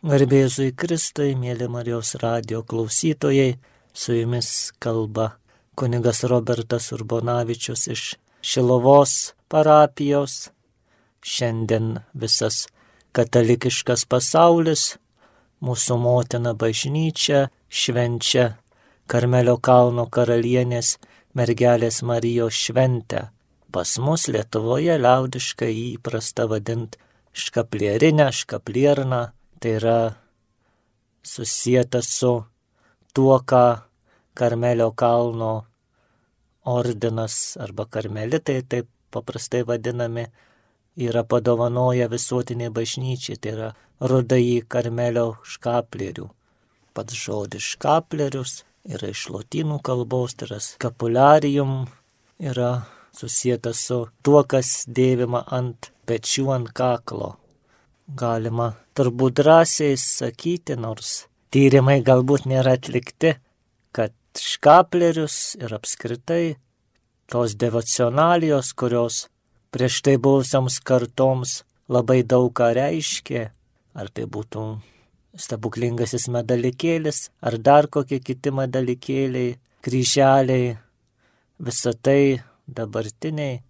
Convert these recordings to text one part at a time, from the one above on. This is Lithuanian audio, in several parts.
Garbėzui Kristui, mėly Marijos radio klausytojai, su jumis kalba kunigas Robertas Urbonavičius iš Šilovos parapijos. Šiandien visas katalikiškas pasaulis, mūsų motina bažnyčia švenčia Karmelio kalno karalienės mergelės Marijos šventę. Pas mus Lietuvoje liaudiškai įprasta vadinti škaplierinę, škaplierną tai yra susijęta su tuo, ką Karmelio kalno ordinas arba karmelitai, taip paprastai vadinami, yra padovanoję visuotiniai bažnyčiai, tai yra rudai Karmelio škaplerių. Pats žodis škaplerius yra iš lotynų kalbos, tai yra skapularium, yra susijęta su tuo, kas dėvima ant pečių ant kaklo galima turbūt drąsiai sakyti, nors tyrimai galbūt nėra atlikti, kad škaplerius ir apskritai tos devocionalijos, kurios prieš tai buvusioms kartoms labai daug ką reiškė, ar tai būtų stebuklingasis medalikėlis, ar dar kokie kiti medalikėliai, kryželiai, visa tai dabartiniai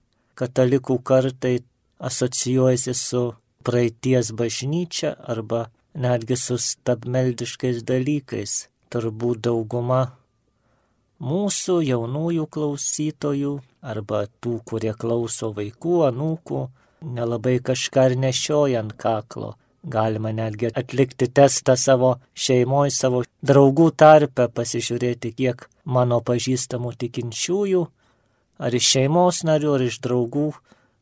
katalikų kartai asocijuojasi su praeities bažnyčia arba netgi su stabmeldiškais dalykais. Turbūt dauguma mūsų jaunųjų klausytojų arba tų, kurie klauso vaikų, anūkų, nelabai kažką ir nešioja ant kaklo. Galima netgi atlikti testą savo šeimoje, savo draugų tarpe, pasižiūrėti, kiek mano pažįstamų tikinčiųjų, ar iš šeimos narių, ar iš draugų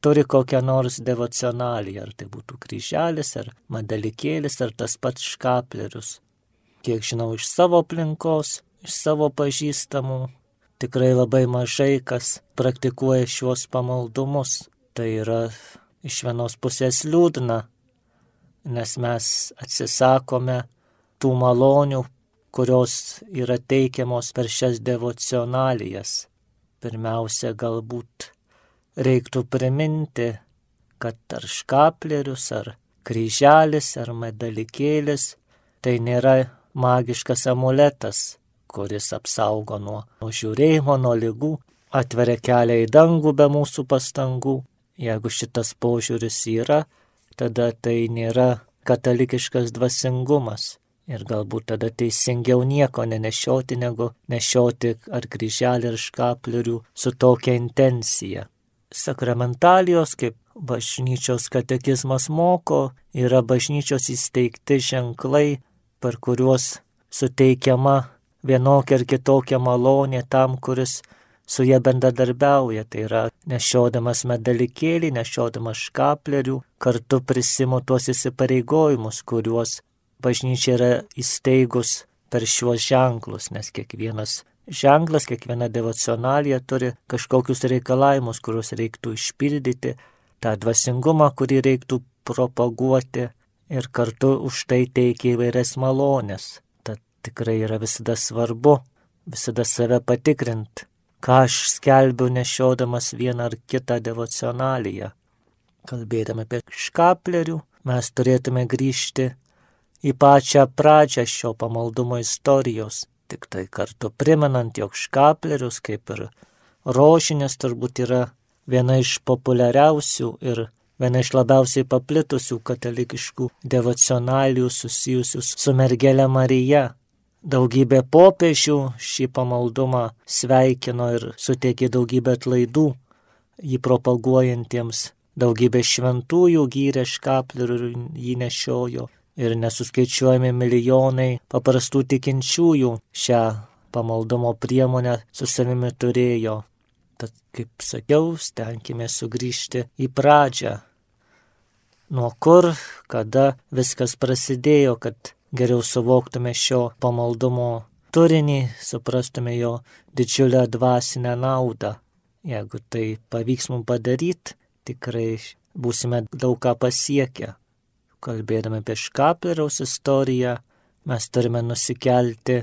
turi kokią nors devocionaliją, ar tai būtų kryželis, ar madalikėlis, ar tas pats škaplerius. Kiek žinau iš savo aplinkos, iš savo pažįstamų, tikrai labai mažai kas praktikuoja šiuos pamaldumus. Tai yra iš vienos pusės liūdna, nes mes atsisakome tų malonių, kurios yra teikiamos per šias devocionalijas. Pirmiausia, galbūt reiktų priminti, kad ar škaplerius, ar kryželis, ar medalikėlis tai nėra magiškas amuletas, kuris apsaugo nuo, nuo žiūrėjimo, nuo lygų, atveria kelią į dangų be mūsų pastangų. Jeigu šitas požiūris yra, tada tai nėra katalikiškas dvasingumas. Ir galbūt tada teisingiau nieko nenešioti, negu nešioti ar kryželį ar škaplerių su tokia intencija sakramentalijos, kaip bažnyčios katekizmas moko, yra bažnyčios įsteigti ženklai, per kuriuos suteikiama vienokia ar kitokia malonė tam, kuris su jie bendradarbiauja. Tai yra nešiodamas medalikėlį, nešiodamas škaplerių, kartu prisimu tuos įsipareigojimus, kuriuos bažnyčia yra įsteigus per šiuos ženklus, nes kiekvienas ženklas, kiekviena devocionalija turi kažkokius reikalavimus, kuriuos reiktų išpildyti, tą dvasingumą, kurį reiktų propaguoti ir kartu už tai teikia įvairias malonės. Tad tikrai yra visada svarbu, visada save patikrint, ką aš skelbiu nešiodamas vieną ar kitą devocionaliją. Kalbėdami apie škaplerių, mes turėtume grįžti į pačią pradžią šio pamaldumo istorijos tik tai kartu primenant, jog škaplerius, kaip ir rožinės, turbūt yra viena iš populiariausių ir viena iš labiausiai paplitusių katalikiškų devocionalijų susijusių su mergelė Marija. Daugybė popiežių šį pamaldumą sveikino ir suteikė daugybę atlaidų jį propaguojantiems. Daugybė šventųjų gyrė škaplerių ir jį nešiojo ir nesuskaičiuojami milijonai paprastų tikinčiųjų šią pamaldumo priemonę su savimi turėjo. Tad, kaip sakiau, stenkime sugrįžti į pradžią. Nuo kur, kada viskas prasidėjo, kad geriau suvoktume šio pamaldumo turinį, suprastume jo didžiulę dvasinę naudą. Jeigu tai pavyks mums padaryti, tikrai būsime daug ką pasiekę kalbėdami apie Škapleriaus istoriją, mes turime nusikelti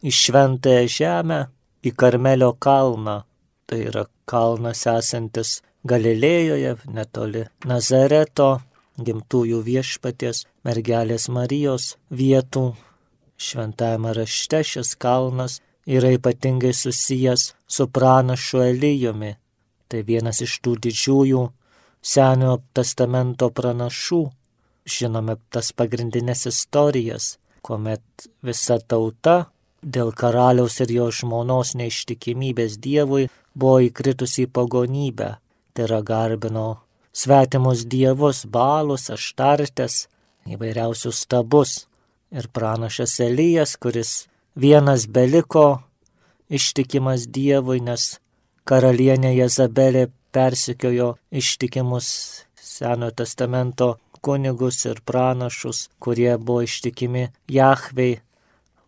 į šventąją žemę, į Karmelio kalną. Tai yra kalnas esantis Galilėjoje, netoli Nazareto, gimtųjų viešpaties mergelės Marijos vietų. Šventajame rašte šis kalnas yra ypatingai susijęs su pranašu Elyjumi. Tai vienas iš tų didžiųjų Seniojo testamento pranašų. Žinome tas pagrindinės istorijas, kuomet visa tauta dėl karaliaus ir jo žmonos neištikimybės Dievui buvo įkritusi į pagonybę. Tai yra garbino svetimus dievus, balus, aštartės, įvairiausius stabus. Ir pranašas Elijas, kuris vienas beliko ištikimas Dievui, nes karalienė Jezabelė persikiojo ištikimus Senojo testamento kunigus ir pranašus, kurie buvo ištikimi Jahvei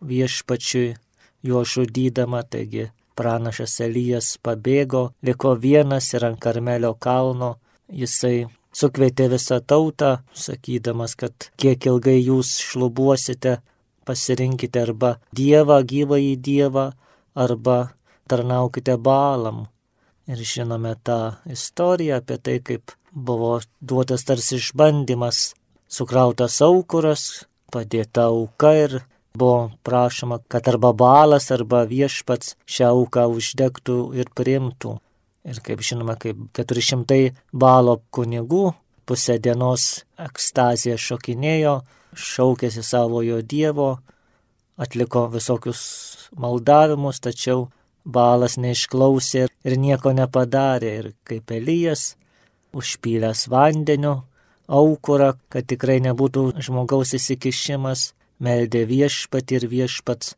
viešpačiui juo žudydama, taigi pranašas Elijas pabėgo, liko vienas ir ant Karmelio kalno jisai sukvietė visą tautą, sakydamas, kad kiek ilgai jūs šlubuosite, pasirinkite arba Dievą, gyvąjį Dievą, arba tarnaukite balam. Ir žinome tą istoriją apie tai, kaip buvo duotas tarsi išbandymas, sukrautas aukuras, padėta auka ir buvo prašoma, kad arba balas, arba viešpats šią auką uždegtų ir priimtų. Ir kaip žinoma, kaip 400 balo kunigų pusę dienos ekstazija šokinėjo, šaukėsi savojo Dievo, atliko visokius maldavimus, tačiau balas neišklausė ir nieko nepadarė. Ir kaip Elijas, užpylęs vandeniu, aukurą, kad tikrai nebūtų žmogaus įsikišimas, meldė viešpat ir viešpats.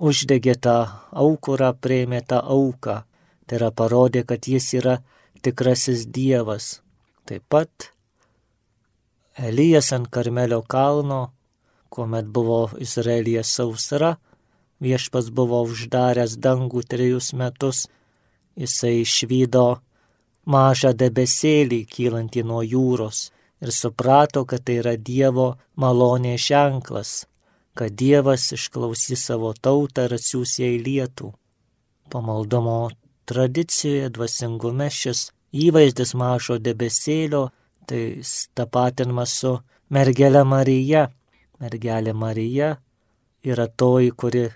Uždegė tą aukurą, prieimė tą auką. Tai yra parodė, kad jis yra tikrasis Dievas. Taip pat Elijas ant Karmelio kalno, kuomet buvo Izraelija sausra, viešpas buvo uždaręs dangų trejus metus, jisai išvydo mažą debesėlį kylantį nuo jūros ir suprato, kad tai yra Dievo malonė ženklas, kad Dievas išklausys savo tautą ir atsiūs ją į lietų. Pamaldumo tradicijoje, dvasingume šis įvaizdis mažo debesėlio, tai tapatinamas su mergelė Marija. Mergelė Marija yra toji, kuri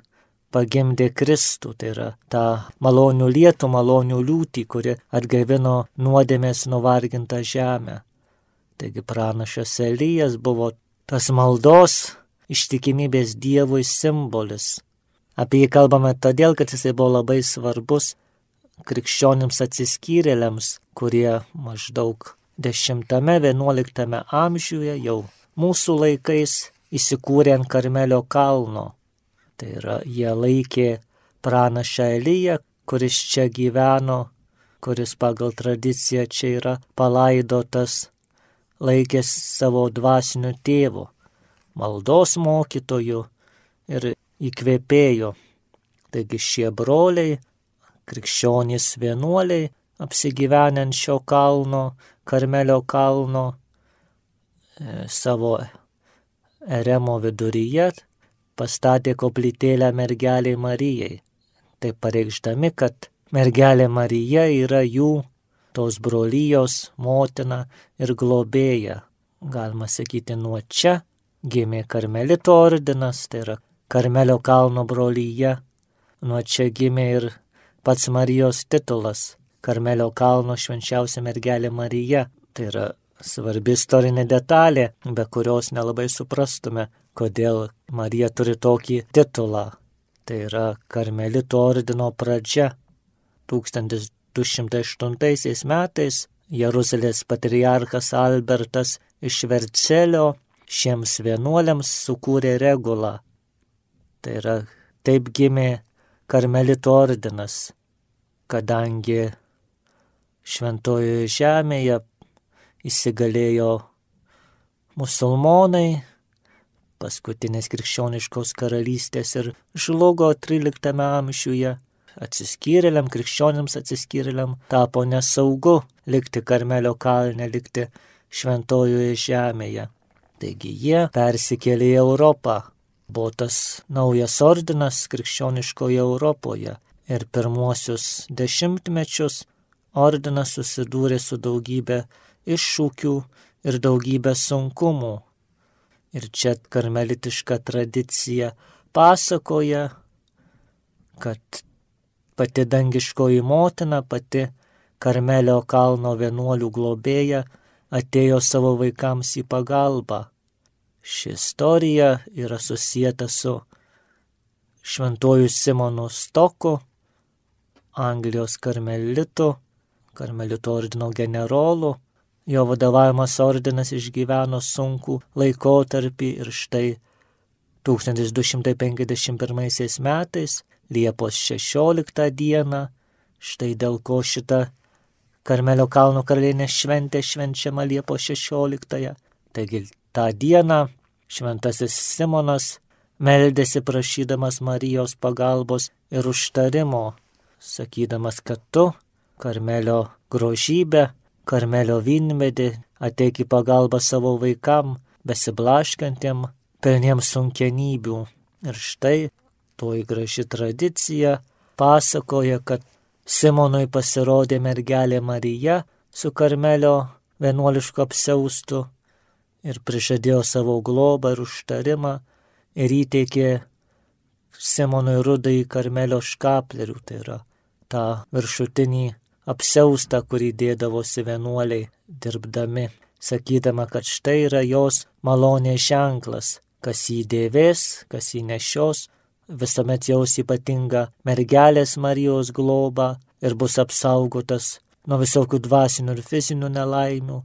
pagimdė Kristų, tai yra ta malonių lietų, malonių liūtį, kuri atgaivino nuodėmės nuvargintą žemę. Taigi pranašas Elijas buvo tas maldos ištikimybės Dievui simbolis. Apie jį kalbame todėl, kad jisai buvo labai svarbus krikščionims atsiskyrėliams, kurie maždaug 10-11 amžiuje jau mūsų laikais įsikūrė ant Karmelio kalno. Tai yra, jie laikė pranašą Eliją, kuris čia gyveno, kuris pagal tradiciją čia yra palaidotas, laikės savo dvasiniu tėvu, maldos mokytoju ir įkvėpėjo. Taigi šie broliai krikščionys vienuoliai apsigyvenę ant šio kalno, Karmelio kalno, e, savo eremo viduryje pastatė koplytėlę mergeliai Marijai. Taip pareikšdami, kad mergelė Marija yra jų tos brolyjos motina ir globėja. Galima sakyti, nuo čia gimė Karmelito ordinas, tai yra Karmelio kalno brolyje. Nuo čia gimė ir pats Marijos titulas - Karmelio kalno švenčiausia mergelė Marija. Tai yra svarbi istorinė detalė, be kurios nelabai suprastume, kodėl Marija turi tokį titulą. Tai yra Karmelito ordino pradžia. 1208 metais Jeruzalės patriarchas Albertas iš Vercelio šiems vienuoliams sukūrė regulą. Tai yra, taip gimė karmelito ordinas, kadangi šventojoje žemėje įsigalėjo musulmonai, paskutinės krikščioniškos karalystės ir žlugo 13 amžiuje, atsiskyrėliam, krikščionims atsiskyrėliam tapo nesaugu likti Karmelio kalne, likti šventojoje žemėje. Taigi jie persikėlė į Europą, buvo tas naujas ordinas krikščioniškoje Europoje ir pirmuosius dešimtmečius ordinas susidūrė su daugybė iššūkių ir daugybę sunkumų. Ir čia karmelitiška tradicija pasakoja, kad pati dangiškoji motina, pati Karmelio kalno vienuolių globėja atėjo savo vaikams į pagalbą. Ši istorija yra susijęta su šventuoju Simonu Stoku, Anglijos karmelitu, karmelitų ordino generolu. Jo vadovavimas ordinas išgyveno sunkų laikotarpį ir štai 1251 metais, Liepos 16 dieną, štai dėl ko šita Karmelio kalno karalienė šventė švenčiama Liepos 16. Taigi tą dieną šventasis Simonas meldėsi prašydamas Marijos pagalbos ir užtarimo, sakydamas, kad tu, Karmelio grožybė, Karmelio vynmedį, ateik į pagalbą savo vaikam, besiblaškantiem, pelniems sunkenybių. Ir štai toji graži tradicija pasakoja, kad Simonui pasirodė mergelė Marija su Karmelio vienuolišku apsaustu ir prižadėjo savo globą ir užtarimą ir įteikė Simonui rudai Karmelio škaplerių, tai yra tą viršutinį apseustą, kurį dėdavosi vienuoliai dirbdami, sakydama, kad štai yra jos malonės ženklas, kas jį dėvės, kas jį nešios, visuomet jaus ypatingą mergelės Marijos globą ir bus apsaugotas nuo visokių dvasinių ir fizinių nelaimių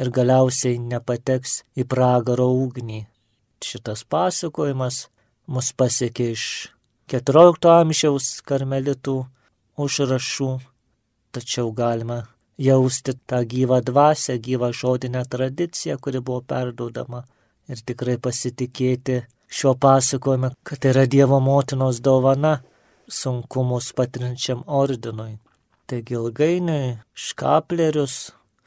ir galiausiai nepateks į pragaro ugnį. Šitas pasakojimas mus pasiekė iš 14 amžiaus karmelitų užrašų, tačiau galima jausti tą gyvą dvasę, gyvą žodinę tradiciją, kuri buvo perduodama ir tikrai pasitikėti šiuo pasakojimu, kad yra Dievo motinos dovana sunkumus patrinčiam ordinui. Taigi ilgainiui škaplerius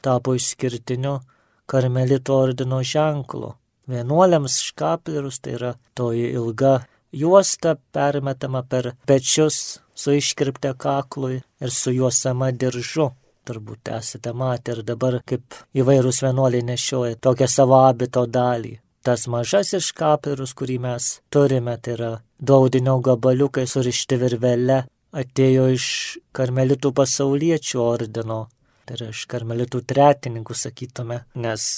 tapo išskirtiniu karmelito ordino ženklu. Vienuoliams škaplerius tai yra toji ilga juosta permetama per pečius su iškirpte kaklui ir su juosama diržu. Turbūt esate matę ir dabar kaip įvairūs vienuoliai nešioja tokią savo abito dalį tas mažasis škaperus, kurį mes turime, tai yra daudinio gabaliukai surišti virvele, atėjo iš karmelitų pasauliečių ordino, tai yra iš karmelitų tretininkų, sakytume, nes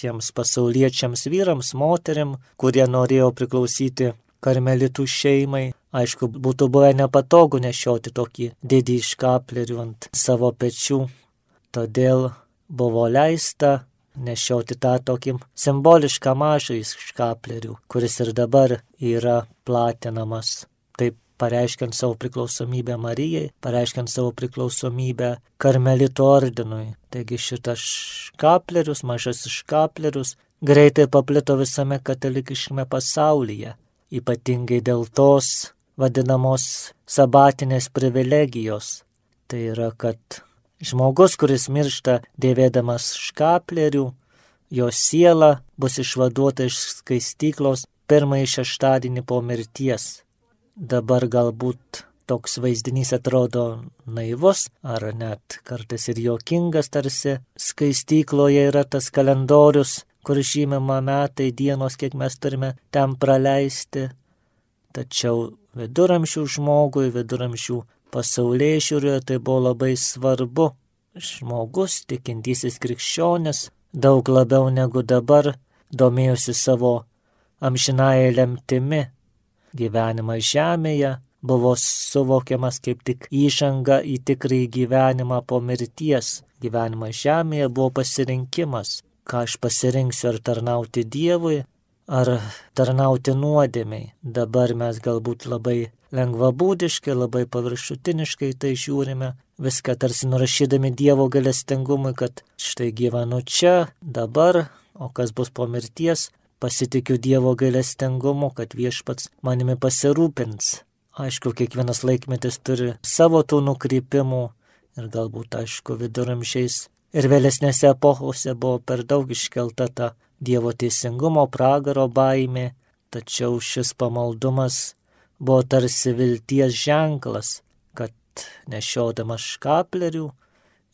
tiems pasauliečiams vyrams, moteriam, kurie norėjo priklausyti karmelitų šeimai, aišku, būtų buvę nepatogu nešioti tokį didį škaplerių ant savo pečių. Todėl buvo leista nešioti tą tokį simbolišką mažą škaplerių, kuris ir dabar yra platinamas. Taip pareiškiant savo priklausomybę Marijai, pareiškiant savo priklausomybę Karmelito ordinui. Taigi šitas škaplerius, mažasis škaplerius, greitai paplito visame katalikiškame pasaulyje, ypatingai dėl tos vadinamos sabatinės privilegijos. Tai yra, kad Žmogus, kuris miršta dėvėdamas škaplerių, jo siela bus išvaduota iš skaistyklos pirmąjį šeštadienį po mirties. Dabar galbūt toks vaizdinys atrodo naivus ar net kartais ir jokingas, tarsi skaistykloje yra tas kalendorius, kur žymima metai, dienos, kiek mes turime ten praleisti. Tačiau viduramžių žmogui, viduramžių pasaulyje žiūrėjo tai buvo labai svarbu. Žmogus, tikintysis krikščionis, daug labiau negu dabar domėjosi savo amžinąją lemtimi. Gyvenimas žemėje buvo suvokiamas kaip tik įžanga į tikrąjį gyvenimą po mirties. Gyvenimas žemėje buvo pasirinkimas, ką aš pasirinksiu ar tarnauti Dievui, ar tarnauti nuodėmiai. Dabar mes galbūt labai lengvabūdiškai, labai paviršutiniškai tai žiūrime, viską tarsi nurašydami Dievo galestingumui, kad štai gyvenu čia, dabar, o kas bus po mirties, pasitikiu Dievo galestingumu, kad viešpats manimi pasirūpins. Aišku, kiekvienas laikmetis turi savo tų nukrypimų ir galbūt, aišku, viduramžiais ir vėlesnėse epochose buvo per daug iškelta ta Dievo teisingumo pragaro baimė, tačiau šis pamaldumas buvo tarsi vilties ženklas, kad nešiodamas škaplerių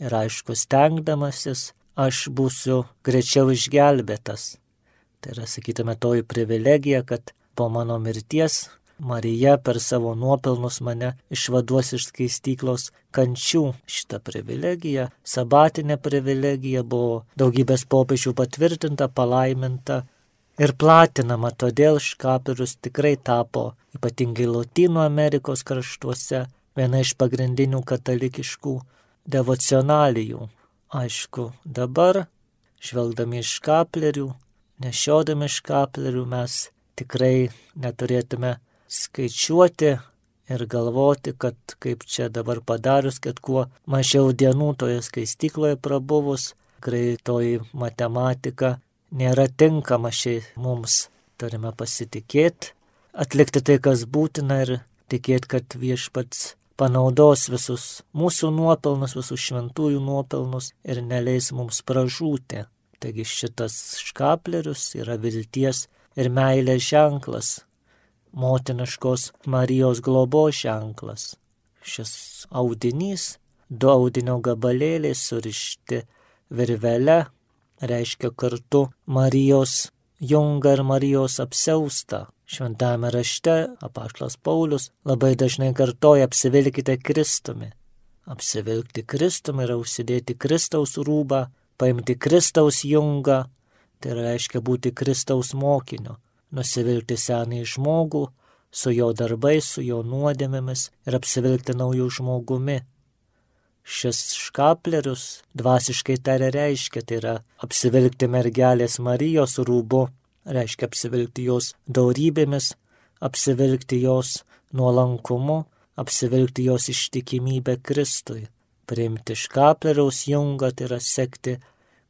ir aišku stengdamasis aš būsiu greičiau išgelbėtas. Tai yra, sakytume, toji privilegija, kad po mano mirties Marija per savo nuopelnus mane išvaduos iš skaistyklos kančių. Šita privilegija, sabatinė privilegija buvo daugybės popiežių patvirtinta, palaiminta ir platinama, todėl škapirius tikrai tapo ypatingai Latino Amerikos kraštuose viena iš pagrindinių katalikiškų devocionalijų. Aišku, dabar, žvelgdami iš kaplerių, nešiodami iš kaplerių, mes tikrai neturėtume skaičiuoti ir galvoti, kad kaip čia dabar padarius, kad kuo mažiau dienų toje skaistykloje prabuvus, greitoji matematika nėra tinkama šiai mums. Turime pasitikėti, atlikti tai, kas būtina ir tikėti, kad viešpats panaudos visus mūsų nuopelnus, visus šventųjų nuopelnus ir neleis mums pražūti. Taigi šitas škaplerius yra vilties ir meilės ženklas, motiniškos Marijos globos ženklas. Šis audinys, du audinio gabalėliai surišti virvele, reiškia kartu Marijos jungą ir Marijos apseustą. Šventame rašte apaštlas Paulius labai dažnai kartoja apsivilkite Kristumi. Apsivilkti Kristumi yra užsidėti Kristaus rūbą, paimti Kristaus jungą, tai reiškia būti Kristaus mokiniu nusivilkti senąjį žmogų su jo darbais, su jo nuodėmėmis ir apsivilkti naujų žmogumi. Šis škaplerius dvasiškai taria reiškia, tai yra apsivilkti mergelės Marijos rūbu, reiškia apsivilkti jos daurybėmis, apsivilkti jos nuolankumu, apsivilkti jos ištikimybę Kristui. Priimti škapleriaus jungą, tai yra sekti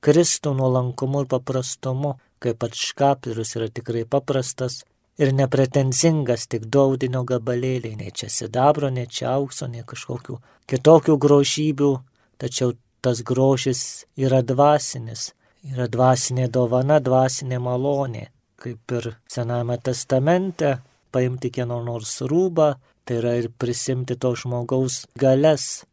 Kristų nuolankumu ir paprastumu, kaip pats škaplius yra tikrai paprastas ir nepretenzingas tik daudinio gabalėliai, nei čia sidabro, nei čia aukso, nei kažkokių kitokių grožybių, tačiau tas grožis yra dvasinis, yra dvasinė dovana, dvasinė malonė, kaip ir Sename testamente, paimti kieno nors rūbą, tai yra ir prisimti to žmogaus galės.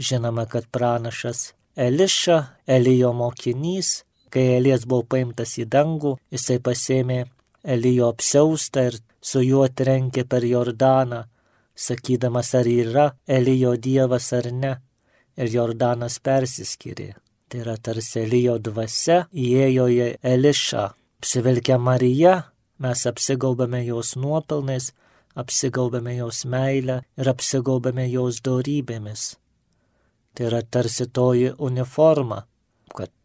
Žinoma, kad pranašas Eliša, Elijo mokinys, Kai Elijas buvo paimtas į dangų, jisai pasėmė Elijo apsiaustą ir su juo trenkė per Jordaną, sakydamas, ar yra Elijo dievas ar ne. Ir Jordanas persiskyrė. Tai yra tarsi Elijo dvasia įėjo į Elišą. Apsivilkę Mariją, mes apsigaubame jos nuopelnais, apsigaubame jos meilę ir apsigaubame jos dorybėmis. Tai yra tarsi toji uniforma,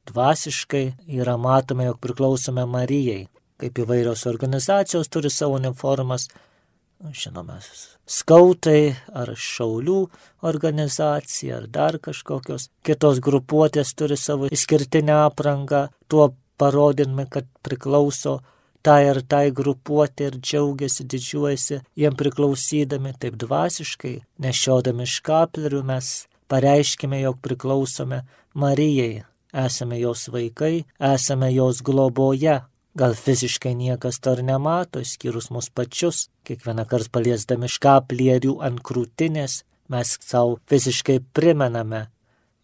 dvasiškai yra matome, jog priklausome Marijai, kaip įvairios organizacijos turi savo uniformas, žinome, skautai ar šaulių organizacija ar dar kažkokios kitos grupuotės turi savo išskirtinę aprangą, tuo parodinami, kad priklauso tai ir tai grupuotė ir džiaugiasi, didžiuojasi jiem priklausydami taip dvasiškai, nešiodami škaplerių mes pareiškime, jog priklausome Marijai, esame jos vaikai, esame jos globoje. Gal fiziškai niekas ir nemato, išskyrus mus pačius, kiekvieną kartą paliesdami škaplierių ant krūtinės, mes savo fiziškai primename,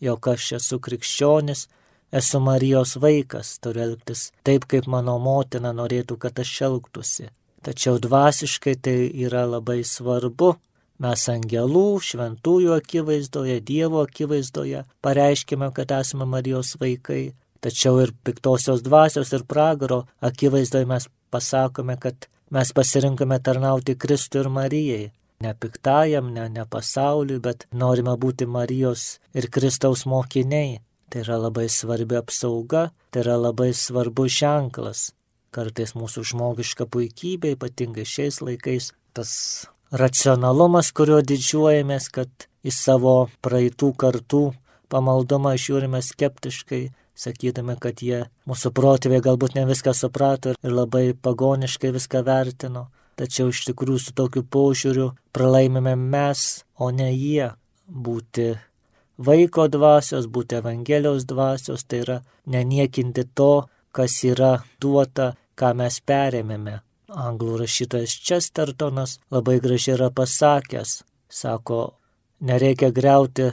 jog aš esu krikščionis, esu Marijos vaikas, turiu elgtis taip, kaip mano motina norėtų, kad aš elgtųsi. Tačiau dvasiškai tai yra labai svarbu, Mes angelų, šventųjų akivaizdoje, Dievo akivaizdoje pareiškime, kad esame Marijos vaikai, tačiau ir piktosios dvasios ir pragaro akivaizdoje mes pasakome, kad mes pasirinkome tarnauti Kristui ir Marijai. Ne piktajam, ne, ne pasauliui, bet norime būti Marijos ir Kristaus mokiniai. Tai yra labai svarbi apsauga, tai yra labai svarbus ženklas. Kartais mūsų žmogiška puikybė, ypatingai šiais laikais, tas racionalumas, kurio didžiuojamės, kad į savo praeitų kartų pamaldumą žiūrime skeptiškai, sakydami, kad jie, mūsų protėviai galbūt ne viską suprato ir labai pagoniškai viską vertino, tačiau iš tikrųjų su tokiu požiūriu pralaimime mes, o ne jie būti vaiko dvasios, būti Evangelijos dvasios, tai yra neniekinti to, kas yra duota, ką mes perėmėme. Anglų rašytojas Chestertonas labai gražiai yra pasakęs, sako, nereikia greuti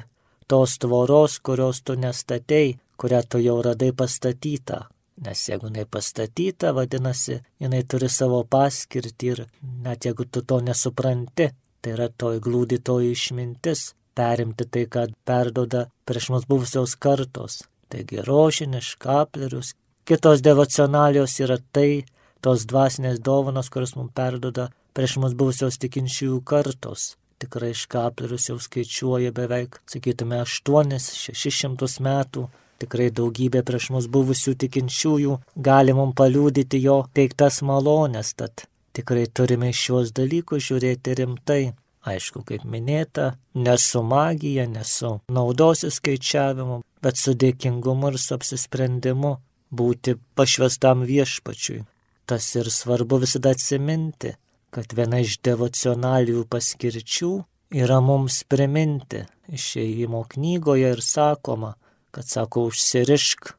tos tvoros, kurios tu nestatei, kurią tu jau radai pastatytą. Nes jeigu jinai pastatyta, vadinasi, jinai turi savo paskirtį ir net jeigu tu to nesupranti, tai yra toj glūdi toji išmintis, perimti tai, ką perdoda prieš mus buvusios kartos. Taigi rožinis, škaplerius, kitos devocionalijos yra tai, tos dvasinės dovanos, kurias mums perdoda prieš mus buvusios tikinčiųjų kartos. Tikrai škaplerius jau skaičiuoja beveik, sakytume, 8-600 metų. Tikrai daugybė prieš mus buvusių tikinčiųjų gali mums paliūdyti jo teiktas malonės, tad tikrai turime šios dalykus žiūrėti rimtai. Aišku, kaip minėta, nesu magija, nesu naudos įskaičiavimu, bet su dėkingumu ir su apsisprendimu būti pašvestam viešpačiui. Tas ir svarbu visada atsiminti, kad viena iš devocionalijų paskirčių yra mums priminti išėjimo knygoje ir sakoma, kad sako užsirišk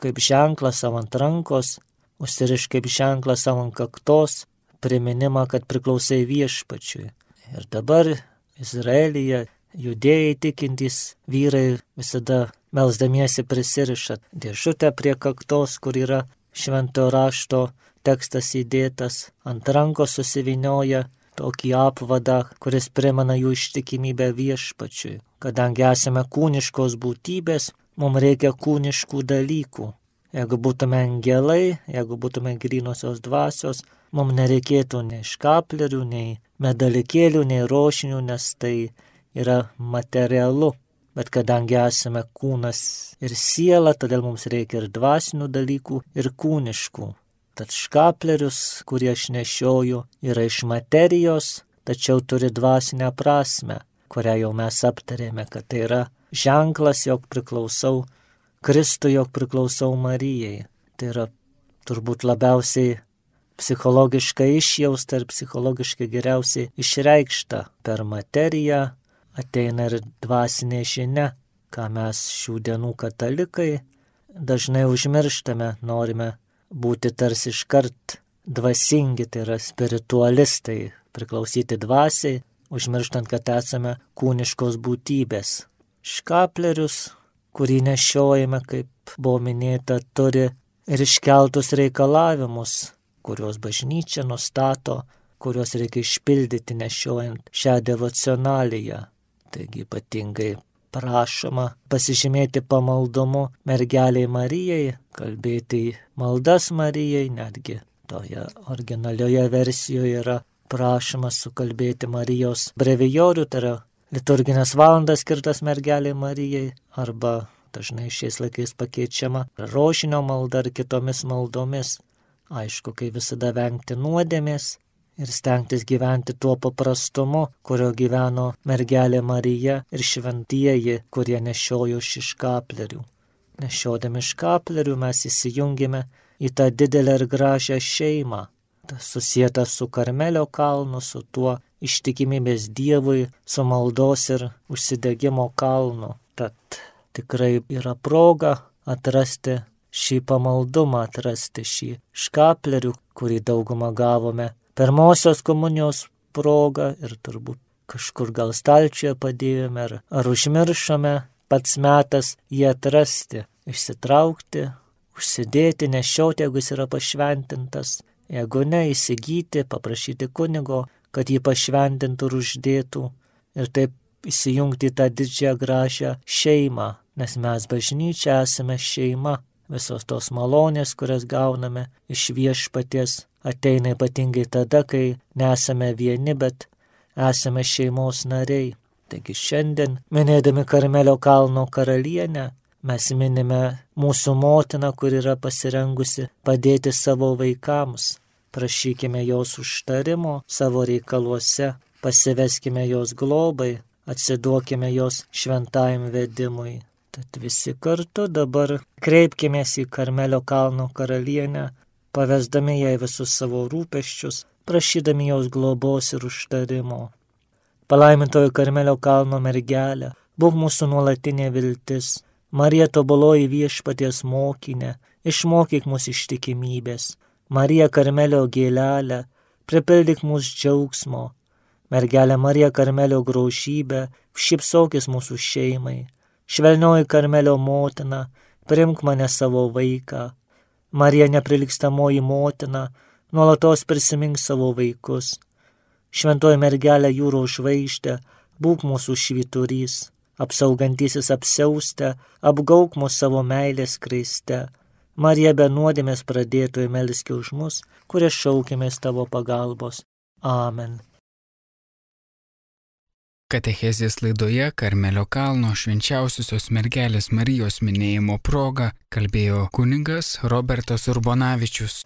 kaip ženklą savo ant rankos, užsirišk kaip ženklą savo ant kaktos, priminimą, kad priklausai viešpačiui. Ir dabar Izraelyje judėjai tikintys vyrai visada melzdamiesi prisiriša dėžutę prie kaktos, kur yra švento rašto tekstas įdėtas, ant rankos susivinioja tokį apvadą, kuris primena jų ištikimybę viešpačiui. Kadangi esame kūniškos būtybės, mums reikia kūniškų dalykų. Jeigu būtume angelai, jeigu būtume grinosios dvasios, mums nereikėtų nei škaplerių, nei medalikėlių, nei rošinių, nes tai yra materialu. Bet kadangi esame kūnas ir siela, todėl mums reikia ir dvasinių dalykų, ir kūniškų. Tad škaplerius, kurį aš nešioju, yra iš materijos, tačiau turi dvasinę prasme, kurią jau mes aptarėme, kad tai yra ženklas, jog priklausau Kristui, jog priklausau Marijai. Tai yra turbūt labiausiai psichologiškai išjausta ir psichologiškai geriausiai išreikšta per materiją, ateina ir dvasinė žinia, ką mes šių dienų katalikai dažnai užmirštame, norime būti tarsi iškart dvasingi, tai yra spiritualistai, priklausyti dvasiai, užmirštant, kad esame kūniškos būtybės. Škaplerius, kurį nešiojame, kaip buvo minėta, turi ir iškeltus reikalavimus kuriuos bažnyčia nustato, kuriuos reikia išpildyti nešiojant šią devocionaliją. Taigi ypatingai prašoma pasižymėti pamaldumu mergeliai Marijai, kalbėti maldas Marijai, netgi toje originalioje versijoje yra prašoma sukalbėti Marijos brevijorių, tai yra liturginės valandas skirtas mergeliai Marijai, arba dažnai šiais laikais pakeičiama rožinio malda ar kitomis maldomis. Aišku, kai visada vengti nuodėmės ir stengtis gyventi tuo paprastumu, kurio gyveno mergelė Marija ir šventieji, kurie nešiojo šiškaplerių. Nešiodami škaplerių mes įsijungime į tą didelę ir gražią šeimą, susijęta su Karmelio kalnu, su tuo ištikimybės Dievui, su maldos ir užsidegimo kalnu. Tad tikrai yra proga atrasti šį pamaldumą atrasti, šį škaplerių, kurį daugumą gavome pirmosios komunijos progą ir turbūt kažkur gal stalčioje padėjome ar, ar užmiršome, pats metas jį atrasti, išsitraukti, užsidėti, nešiauti, jeigu jis yra pašventintas, jeigu ne, įsigyti, paprašyti kunigo, kad jį pašventintų ir uždėtų ir taip įsijungti į tą didžiąją gražią šeimą, nes mes bažnyčia esame šeima, visos tos malonės, kurias gauname iš viešpaties, ateina ypatingai tada, kai nesame vieni, bet esame šeimos nariai. Taigi šiandien, minėdami Karmelio kalno karalienę, mes minime mūsų motiną, kur yra pasirengusi padėti savo vaikams. Prašykime jos užtarimo savo reikaluose, pasiveskime jos globai, atsiduokime jos šventajam vedimui. Tad visi kartu dabar kreipkimės į Karmelio kalno karalienę, pavesdami jai visus savo rūpeščius, prašydami jos globos ir užtarimo. Palaimintojo Karmelio kalno mergelė, būk mūsų nuolatinė viltis. Marija tobuloji viešpaties mokinė, išmokyk mūsų ištikimybės. Marija Karmelio gėlelė, pripildyk mūsų džiaugsmo. Mergelė Marija Karmelio graužybė, šypsokis mūsų šeimai. Švelnioji Karmelio motina, primk mane savo vaiką. Marija neprilykstamoji motina, nuolatos prisimink savo vaikus. Šventoji mergelė jūro žvaigždė, būk mūsų švyturys, apsaugantysis apsiaustę, apgauk mus savo meilės kreiste. Marija be nuodėmės pradėtojų melski už mus, kurie šaukėmės tavo pagalbos. Amen. Katechezės laidoje Karmelio kalno švenčiausiosios mergelės Marijos minėjimo proga kalbėjo kuningas Robertas Urbonavičius.